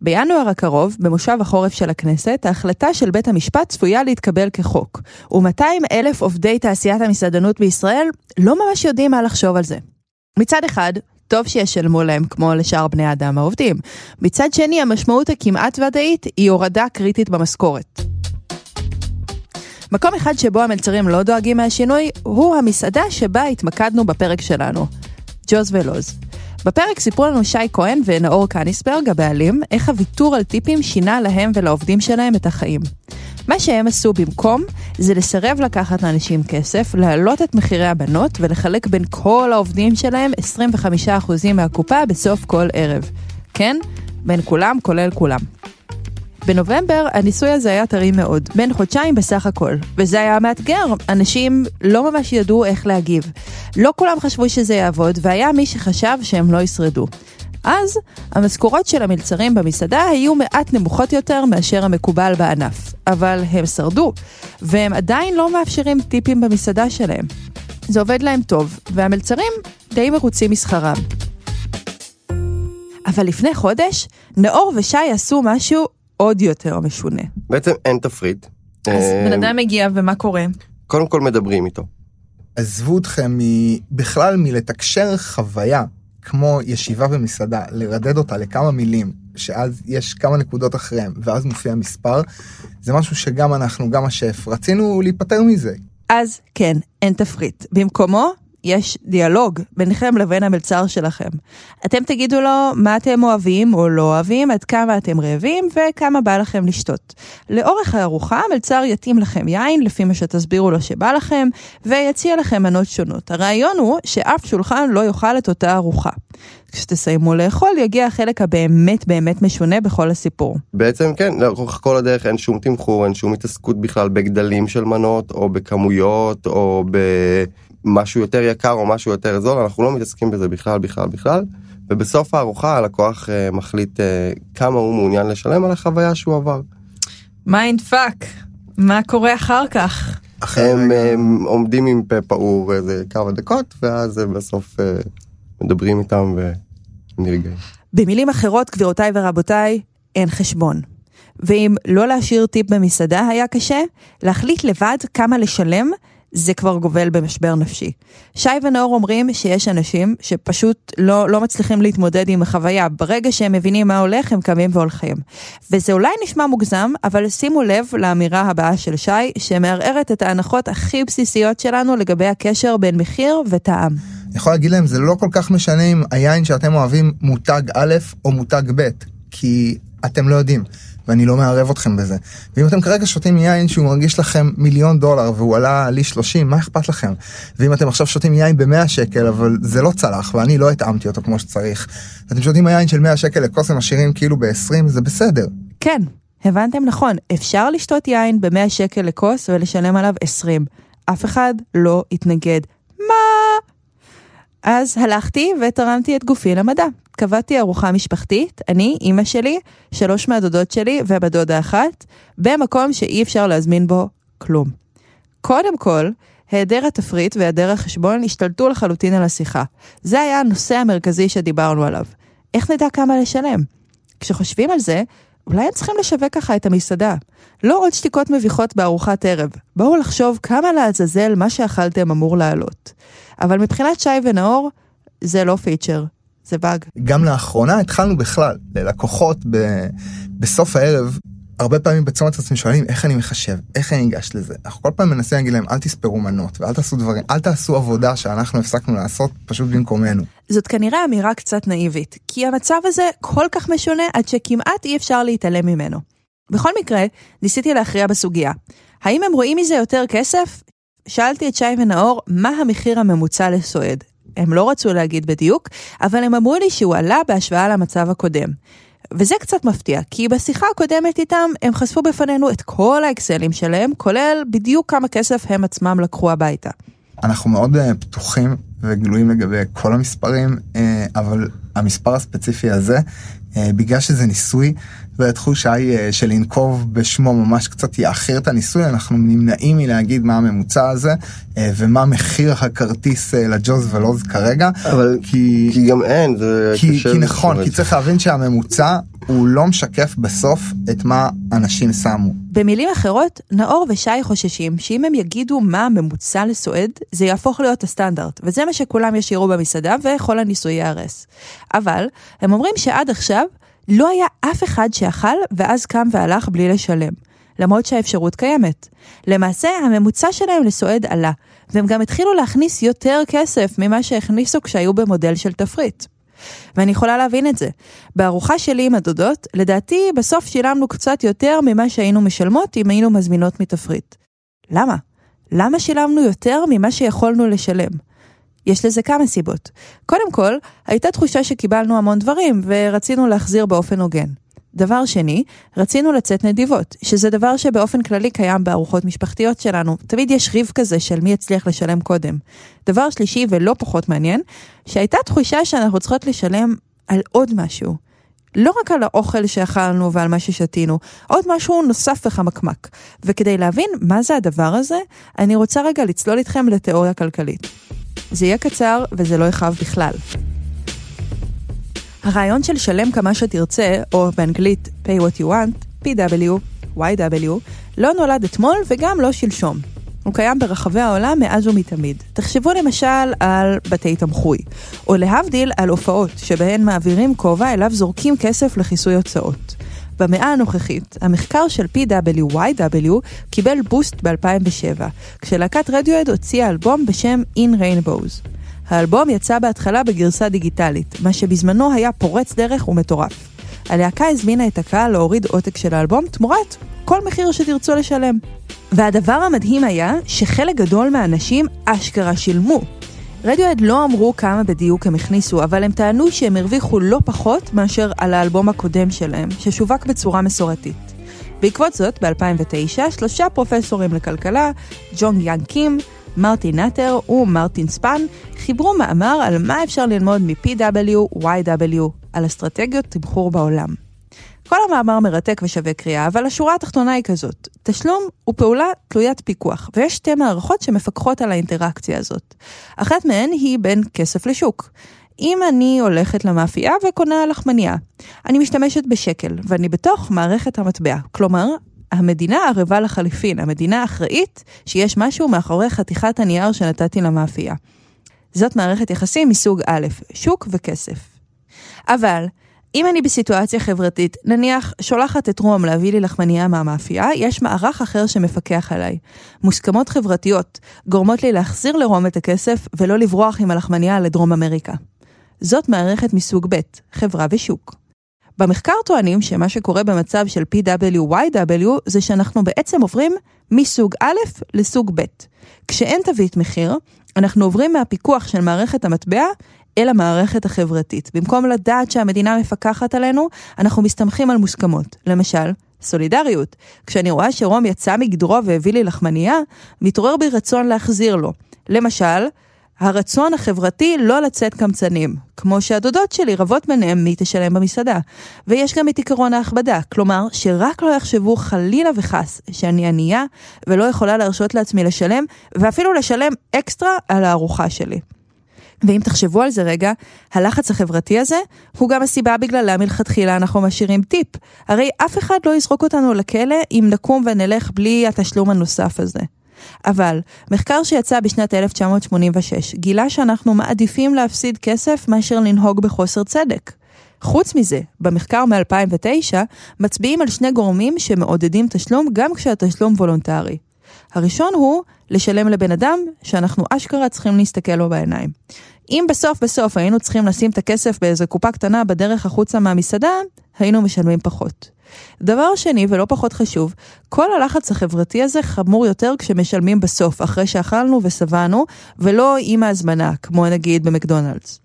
Speaker 2: בינואר הקרוב, במושב החורף של הכנסת, ההחלטה של בית המשפט צפויה להתקבל כחוק, ו-200 אלף עובדי תעשיית המסעדנות בישראל לא ממש יודעים מה לחשוב על זה. מצד אחד, טוב שישלמו להם כמו לשאר בני האדם העובדים. מצד שני, המשמעות הכמעט ודאית היא הורדה קריטית במשכורת. מקום אחד שבו המלצרים לא דואגים מהשינוי, הוא המסעדה שבה התמקדנו בפרק שלנו, ג'וז ולוז. בפרק סיפרו לנו שי כהן ונאור קניסברג, הבעלים, איך הוויתור על טיפים שינה להם ולעובדים שלהם את החיים. מה שהם עשו במקום, זה לסרב לקחת לאנשים כסף, להעלות את מחירי הבנות ולחלק בין כל העובדים שלהם 25% מהקופה בסוף כל ערב. כן? בין כולם, כולל כולם. בנובמבר הניסוי הזה היה טרי מאוד, בין חודשיים בסך הכל, וזה היה מאתגר, אנשים לא ממש ידעו איך להגיב. לא כולם חשבו שזה יעבוד, והיה מי שחשב שהם לא ישרדו. אז המשכורות של המלצרים במסעדה היו מעט נמוכות יותר מאשר המקובל בענף, אבל הם שרדו, והם עדיין לא מאפשרים טיפים במסעדה שלהם. זה עובד להם טוב, והמלצרים די מרוצים משכרם. אבל לפני חודש, נאור ושי עשו משהו עוד יותר משונה.
Speaker 8: בעצם אין תפריט.
Speaker 2: אז
Speaker 8: אה,
Speaker 2: בן אדם מגיע ומה קורה?
Speaker 8: קודם כל מדברים איתו.
Speaker 7: עזבו אתכם בכלל מלתקשר חוויה, כמו ישיבה במסעדה, לרדד אותה לכמה מילים, שאז יש כמה נקודות אחריהם, ואז מופיע מספר, זה משהו שגם אנחנו, גם השף, רצינו להיפטר מזה.
Speaker 2: אז כן, אין תפריט. במקומו, יש דיאלוג ביניכם לבין המלצר שלכם. אתם תגידו לו מה אתם אוהבים או לא אוהבים, עד כמה אתם רעבים וכמה בא לכם לשתות. לאורך הארוחה המלצר יתאים לכם יין לפי מה שתסבירו לו שבא לכם, ויציע לכם מנות שונות. הרעיון הוא שאף שולחן לא יאכל את אותה ארוחה. כשתסיימו לאכול יגיע החלק הבאמת באמת משונה בכל הסיפור.
Speaker 8: בעצם כן, לאורך כל הדרך אין שום תמחור, אין שום התעסקות בכלל בגדלים של מנות, או בכמויות, או במשהו יותר יקר או משהו יותר זול, אנחנו לא מתעסקים בזה בכלל, בכלל, בכלל. ובסוף הארוחה הלקוח אה, מחליט אה, כמה הוא מעוניין לשלם על החוויה שהוא עבר.
Speaker 2: mind fuck, מה קורה אחר כך?
Speaker 8: הם, הם עומדים עם פה פעור איזה כמה דקות, ואז בסוף אה, מדברים איתם ונרגעים.
Speaker 2: במילים אחרות, גבירותיי ורבותיי, אין חשבון. ואם לא להשאיר טיפ במסעדה היה קשה, להחליט לבד כמה לשלם, זה כבר גובל במשבר נפשי. שי ונאור אומרים שיש אנשים שפשוט לא, לא מצליחים להתמודד עם החוויה. ברגע שהם מבינים מה הולך, הם קמים והולכים. וזה אולי נשמע מוגזם, אבל שימו לב לאמירה הבאה של שי, שמערערת את ההנחות הכי בסיסיות שלנו לגבי הקשר בין מחיר וטעם.
Speaker 7: אני יכול להגיד להם, זה לא כל כך משנה אם היין שאתם אוהבים מותג א' או מותג ב', כי אתם לא יודעים, ואני לא מערב אתכם בזה. ואם אתם כרגע שותים יין שהוא מרגיש לכם מיליון דולר והוא עלה לי 30, מה אכפת לכם? ואם אתם עכשיו שותים יין ב-100 שקל, אבל זה לא צלח, ואני לא התאמתי אותו כמו שצריך, ואתם שותים היין של 100 שקל לכוס ומשאירים כאילו ב-20, זה בסדר.
Speaker 2: כן, הבנתם נכון, אפשר לשתות יין ב-100 שקל לכוס ולשלם עליו 20. אף אחד לא יתנגד. מה? אז הלכתי ותרמתי את גופי למדע. קבעתי ארוחה משפחתית, אני, אימא שלי, שלוש מהדודות שלי דודה אחת, במקום שאי אפשר להזמין בו כלום. קודם כל, היעדר התפריט והיעדר החשבון השתלטו לחלוטין על השיחה. זה היה הנושא המרכזי שדיברנו עליו. איך נדע כמה לשלם? כשחושבים על זה, אולי הם צריכים לשווק ככה את המסעדה. לא עוד שתיקות מביכות בארוחת ערב. בואו לחשוב כמה לעזאזל מה שאכלתם אמור לעלות. אבל מבחינת שי ונאור, זה לא פיצ'ר, זה באג.
Speaker 7: גם לאחרונה התחלנו בכלל, ללקוחות ב... בסוף הערב, הרבה פעמים בצומת עצמי שואלים איך אני מחשב, איך אני ניגש לזה. אנחנו כל פעם מנסים להגיד להם אל תספרו מנות ואל תעשו דברים, אל תעשו עבודה שאנחנו הפסקנו לעשות פשוט במקומנו.
Speaker 2: זאת כנראה אמירה קצת נאיבית, כי המצב הזה כל כך משונה עד שכמעט אי אפשר להתעלם ממנו. בכל מקרה, ניסיתי להכריע בסוגיה. האם הם רואים מזה יותר כסף? שאלתי את שי ונאור מה המחיר הממוצע לסועד. הם לא רצו להגיד בדיוק, אבל הם אמרו לי שהוא עלה בהשוואה למצב הקודם. וזה קצת מפתיע, כי בשיחה הקודמת איתם הם חשפו בפנינו את כל האקסלים שלהם, כולל בדיוק כמה כסף הם עצמם לקחו הביתה.
Speaker 7: אנחנו מאוד uh, פתוחים וגלויים לגבי כל המספרים, uh, אבל המספר הספציפי הזה, uh, בגלל שזה ניסוי, והתחושה היא uh, שלנקוב בשמו ממש קצת יאחר את הניסוי, אנחנו נמנעים מלהגיד מה הממוצע הזה, uh, ומה מחיר הכרטיס uh, לג'וז ולוז כרגע.
Speaker 8: אבל
Speaker 7: כי,
Speaker 8: כי גם אין, זה
Speaker 7: כי,
Speaker 8: קשה
Speaker 7: כי נכון, כי. צריך להבין שהממוצע הוא לא משקף בסוף את מה אנשים שמו.
Speaker 2: במילים אחרות, נאור ושי חוששים שאם הם יגידו מה הממוצע לסועד, זה יהפוך להיות הסטנדרט, וזה מה שכולם ישאירו במסעדה וכל הניסוי ייהרס. אבל, הם אומרים שעד עכשיו לא היה אף אחד שאכל ואז קם והלך בלי לשלם. למרות שהאפשרות קיימת. למעשה, הממוצע שלהם לסועד עלה, והם גם התחילו להכניס יותר כסף ממה שהכניסו כשהיו במודל של תפריט. ואני יכולה להבין את זה. בארוחה שלי עם הדודות, לדעתי בסוף שילמנו קצת יותר ממה שהיינו משלמות אם היינו מזמינות מתפריט. למה? למה שילמנו יותר ממה שיכולנו לשלם? יש לזה כמה סיבות. קודם כל, הייתה תחושה שקיבלנו המון דברים ורצינו להחזיר באופן הוגן. דבר שני, רצינו לצאת נדיבות, שזה דבר שבאופן כללי קיים בארוחות משפחתיות שלנו. תמיד יש ריב כזה של מי יצליח לשלם קודם. דבר שלישי ולא פחות מעניין, שהייתה תחושה שאנחנו צריכות לשלם על עוד משהו. לא רק על האוכל שאכלנו ועל מה ששתינו, עוד משהו נוסף וחמקמק. וכדי להבין מה זה הדבר הזה, אני רוצה רגע לצלול איתכם לתיאוריה כלכלית. זה יהיה קצר וזה לא יכאב בכלל. הרעיון של שלם כמה שתרצה, או באנגלית pay what you want, PW, YW, לא נולד אתמול וגם לא שלשום. הוא קיים ברחבי העולם מאז ומתמיד. תחשבו למשל על בתי תמחוי, או להבדיל על הופעות שבהן מעבירים כובע אליו זורקים כסף לכיסוי הוצאות. במאה הנוכחית, המחקר של PWYW קיבל בוסט ב-2007, כשלהקת רדיואד הוציאה אלבום בשם In Rainbows. האלבום יצא בהתחלה בגרסה דיגיטלית, מה שבזמנו היה פורץ דרך ומטורף. הלהקה הזמינה את הקהל להוריד עותק של האלבום תמורת כל מחיר שתרצו לשלם. והדבר המדהים היה שחלק גדול מהאנשים אשכרה שילמו. רדיואד לא אמרו כמה בדיוק הם הכניסו, אבל הם טענו שהם הרוויחו לא פחות מאשר על האלבום הקודם שלהם, ששווק בצורה מסורתית. בעקבות זאת, ב-2009, שלושה פרופסורים לכלכלה, ג'ון יאן קים, מרטין נאטר ומרטין ספן, חיברו מאמר על מה אפשר ללמוד מ-PW-YW, על אסטרטגיות תמחור בעולם. כל המאמר מרתק ושווה קריאה, אבל השורה התחתונה היא כזאת: תשלום הוא פעולה תלוית פיקוח, ויש שתי מערכות שמפקחות על האינטראקציה הזאת. אחת מהן היא בין כסף לשוק. אם אני הולכת למאפייה וקונה לחמניה, אני משתמשת בשקל, ואני בתוך מערכת המטבע. כלומר, המדינה ערבה לחליפין, המדינה אחראית שיש משהו מאחורי חתיכת הנייר שנתתי למאפייה. זאת מערכת יחסים מסוג א', שוק וכסף. אבל אם אני בסיטואציה חברתית, נניח שולחת את רום להביא לי לחמנייה מהמאפייה, יש מערך אחר שמפקח עליי. מוסכמות חברתיות גורמות לי להחזיר לרום את הכסף ולא לברוח עם הלחמנייה לדרום אמריקה. זאת מערכת מסוג ב', חברה ושוק. במחקר טוענים שמה שקורה במצב של PWYW זה שאנחנו בעצם עוברים מסוג א' לסוג ב'. כשאין תווית מחיר, אנחנו עוברים מהפיקוח של מערכת המטבע אל המערכת החברתית. במקום לדעת שהמדינה מפקחת עלינו, אנחנו מסתמכים על מוסכמות. למשל, סולידריות. כשאני רואה שרום יצא מגדרו והביא לי לחמנייה, מתעורר בי רצון להחזיר לו. למשל, הרצון החברתי לא לצאת קמצנים, כמו שהדודות שלי רבות ביניהם מי תשלם במסעדה. ויש גם את עקרון ההכבדה, כלומר שרק לא יחשבו חלילה וחס שאני ענייה ולא יכולה להרשות לעצמי לשלם, ואפילו לשלם אקסטרה על הארוחה שלי. ואם תחשבו על זה רגע, הלחץ החברתי הזה הוא גם הסיבה בגללה מלכתחילה אנחנו משאירים טיפ. הרי אף אחד לא יזרוק אותנו לכלא אם נקום ונלך בלי התשלום הנוסף הזה. אבל מחקר שיצא בשנת 1986 גילה שאנחנו מעדיפים להפסיד כסף מאשר לנהוג בחוסר צדק. חוץ מזה, במחקר מ-2009 מצביעים על שני גורמים שמעודדים תשלום גם כשהתשלום וולונטרי. הראשון הוא לשלם לבן אדם שאנחנו אשכרה צריכים להסתכל לו בעיניים. אם בסוף בסוף היינו צריכים לשים את הכסף באיזה קופה קטנה בדרך החוצה מהמסעדה, היינו משלמים פחות. דבר שני, ולא פחות חשוב, כל הלחץ החברתי הזה חמור יותר כשמשלמים בסוף, אחרי שאכלנו ושבענו, ולא עם ההזמנה, כמו נגיד במקדונלדס.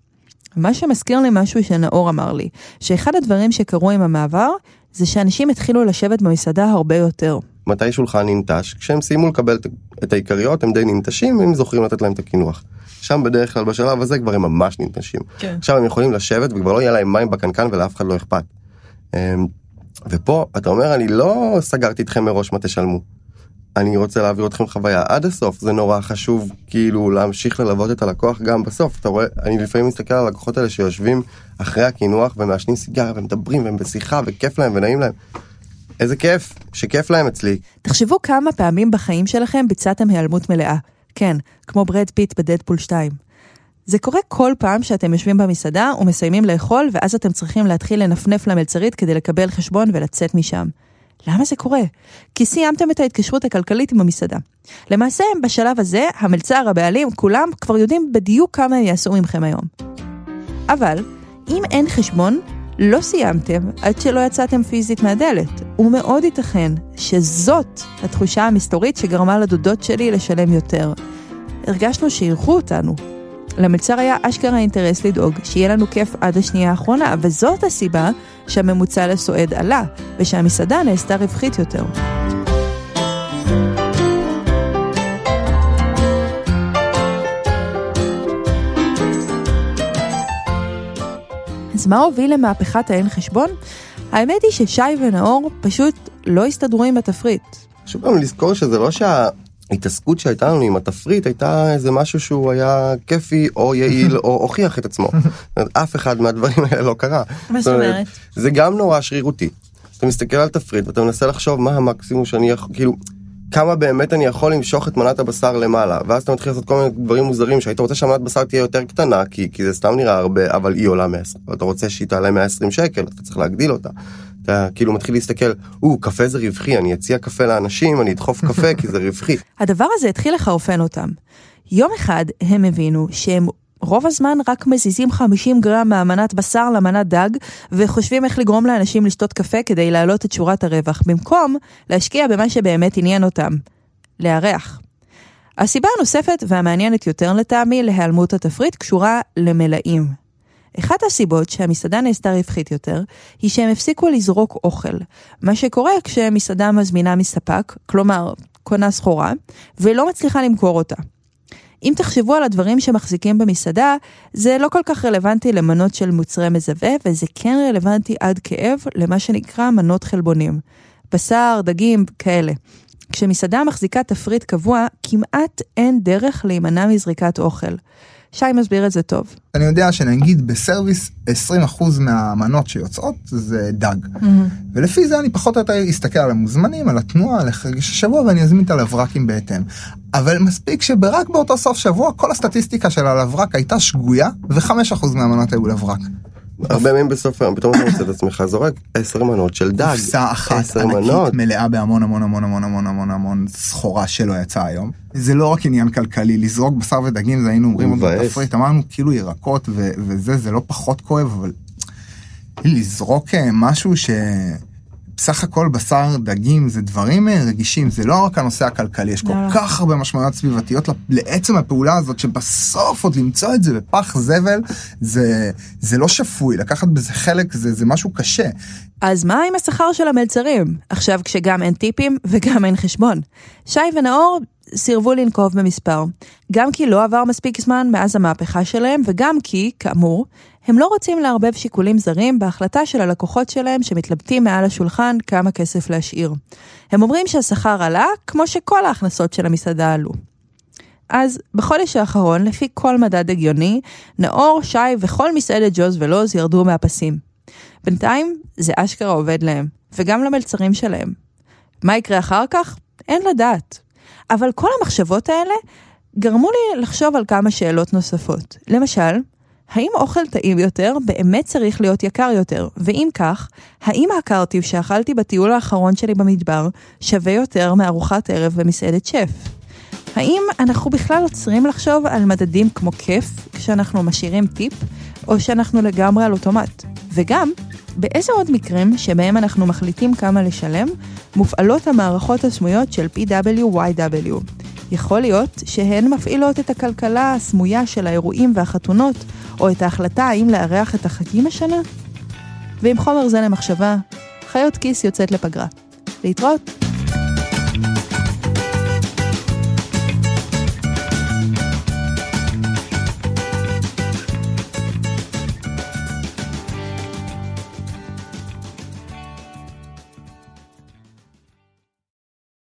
Speaker 2: מה שמזכיר לי משהו שנאור אמר לי, שאחד הדברים שקרו עם המעבר, זה שאנשים התחילו לשבת במסעדה הרבה יותר.
Speaker 8: מתי שולחן ננטש? כשהם סיימו לקבל את העיקריות הם די ננטשים והם זוכרים לתת להם את הקינוח. שם בדרך כלל בשלב הזה כבר הם ממש ננטשים. כן. עכשיו הם יכולים לשבת וכבר לא יהיה להם מים בקנקן ולאף אחד לא אכפת. אמ, ופה אתה אומר אני לא סגרתי אתכם מראש מה תשלמו. אני רוצה להעביר אתכם חוויה עד הסוף זה נורא חשוב כאילו להמשיך ללוות את הלקוח גם בסוף אתה רואה אני לפעמים מסתכל על הלקוחות האלה שיושבים אחרי הקינוח ומעשנים סיגריה ומדברים והם בשיחה וכיף להם ונעים להם. איזה כיף שכיף להם אצלי.
Speaker 2: תחשבו כמה פעמים בחיים שלכם ביצעתם היעלמות מלאה. כן, כמו ברד פיט בדדפול 2. זה קורה כל פעם שאתם יושבים במסעדה ומסיימים לאכול ואז אתם צריכים להתחיל לנפנף למלצרית כדי לקבל חשבון ולצאת משם. למה זה קורה? כי סיימתם את ההתקשרות הכלכלית עם המסעדה. למעשה, בשלב הזה, המלצר, הבעלים, כולם כבר יודעים בדיוק כמה הם יעשו ממכם היום. אבל, אם אין חשבון, לא סיימתם עד שלא יצאתם פיזית מהדלת, ומאוד ייתכן שזאת התחושה המסתורית שגרמה לדודות שלי לשלם יותר. הרגשנו שאירחו אותנו. למלצר היה אשכרה אינטרס לדאוג שיהיה לנו כיף עד השנייה האחרונה, וזאת הסיבה שהממוצע לסועד עלה, ושהמסעדה נעשתה רווחית יותר. אז מה הוביל למהפכת האין חשבון? האמת היא ששי ונאור פשוט לא הסתדרו עם התפריט.
Speaker 8: חשוב גם לזכור שזה לא שההתעסקות שהייתה לנו עם התפריט הייתה איזה משהו שהוא היה כיפי או יעיל או הוכיח את עצמו. אף אחד מהדברים האלה לא קרה.
Speaker 2: מה זאת אומרת?
Speaker 8: זה גם נורא שרירותי. אתה מסתכל על תפריט ואתה מנסה לחשוב מה המקסימום שאני יכול, כאילו, כמה באמת אני יכול למשוך את מנת הבשר למעלה, ואז אתה מתחיל לעשות כל מיני דברים מוזרים שהיית רוצה שהמנת בשר תהיה יותר קטנה, כי, כי זה סתם נראה הרבה, אבל היא עולה 120, ואתה רוצה שהיא תעלה 120 שקל, אתה צריך להגדיל אותה. אתה כאילו מתחיל להסתכל, או, קפה זה רווחי, אני אציע קפה לאנשים, אני אדחוף קפה כי זה רווחי.
Speaker 2: הדבר הזה התחיל לחרפן אותם. יום אחד הם הבינו שהם רוב הזמן רק מזיזים 50 גרם מהמנת בשר למנת דג, וחושבים איך לגרום לאנשים לשתות קפה כדי להעלות את שורת הרווח, במקום להשקיע במה שבאמת עניין אותם, לארח. הסיבה הנוספת והמעניינת יותר לטעמי להיעלמות התפריט קשורה למלאים. אחת הסיבות שהמסעדה נעשתה רווחית יותר, היא שהם הפסיקו לזרוק אוכל. מה שקורה כשמסעדה מזמינה מספק, כלומר, קונה סחורה, ולא מצליחה למכור אותה. אם תחשבו על הדברים שמחזיקים במסעדה, זה לא כל כך רלוונטי למנות של מוצרי מזווה, וזה כן רלוונטי עד כאב למה שנקרא מנות חלבונים. בשר, דגים, כאלה. כשמסעדה מחזיקה תפריט קבוע, כמעט אין דרך להימנע מזריקת אוכל. שי מסביר את זה טוב.
Speaker 7: אני יודע שנגיד בסרוויס 20% מהמנות שיוצאות זה דג. Mm-hmm. ולפי זה אני פחות או יותר אסתכל על המוזמנים, על התנועה, על חגש השבוע ואני אזמין את הלברקים בהתאם. אבל מספיק שרק באותו סוף שבוע כל הסטטיסטיקה של הלברק הייתה שגויה ו-5% מהמנות היו לברק.
Speaker 8: הרבה פעמים בסוף היום פתאום אתה מוצא את עצמך זורק עשר מנות של דג.
Speaker 7: קופסה אחת ענקית מלאה בהמון המון המון המון המון המון המון סחורה שלא יצאה היום. זה לא רק עניין כלכלי, לזרוק בשר ודגים זה היינו אומרים בתפריט, אמרנו כאילו ירקות וזה, זה לא פחות כואב, אבל לזרוק אה, משהו ש... בסך הכל בשר, דגים, זה דברים אה, רגישים, זה לא רק הנושא הכלכלי, יש כל לא. כך הרבה משמעויות סביבתיות לעצם הפעולה הזאת, שבסוף עוד למצוא את זה בפח זבל, זה, זה לא שפוי, לקחת בזה חלק זה, זה משהו קשה.
Speaker 2: אז מה עם השכר של המלצרים? עכשיו כשגם אין טיפים וגם אין חשבון. שי ונאור סירבו לנקוב במספר, גם כי לא עבר מספיק זמן מאז המהפכה שלהם, וגם כי, כאמור, הם לא רוצים לערבב שיקולים זרים בהחלטה של הלקוחות שלהם שמתלבטים מעל השולחן כמה כסף להשאיר. הם אומרים שהשכר עלה כמו שכל ההכנסות של המסעדה עלו. אז בחודש האחרון, לפי כל מדד הגיוני, נאור, שי וכל מסעדת ג'וז ולוז ירדו מהפסים. בינתיים זה אשכרה עובד להם, וגם למלצרים שלהם. מה יקרה אחר כך? אין לדעת. אבל כל המחשבות האלה גרמו לי לחשוב על כמה שאלות נוספות. למשל, האם אוכל טעים יותר באמת צריך להיות יקר יותר? ואם כך, האם הקרטיב שאכלתי בטיול האחרון שלי במדבר שווה יותר מארוחת ערב במסעדת שף? האם אנחנו בכלל עוצרים לחשוב על מדדים כמו כיף כשאנחנו משאירים טיפ, או שאנחנו לגמרי על אוטומט? וגם, באיזה עוד מקרים שבהם אנחנו מחליטים כמה לשלם, מופעלות המערכות הסמויות של PWYW? יכול להיות שהן מפעילות את הכלכלה הסמויה של האירועים והחתונות, או את ההחלטה האם לארח את החגים השנה? ועם חומר זה למחשבה, חיות כיס יוצאת לפגרה. להתראות.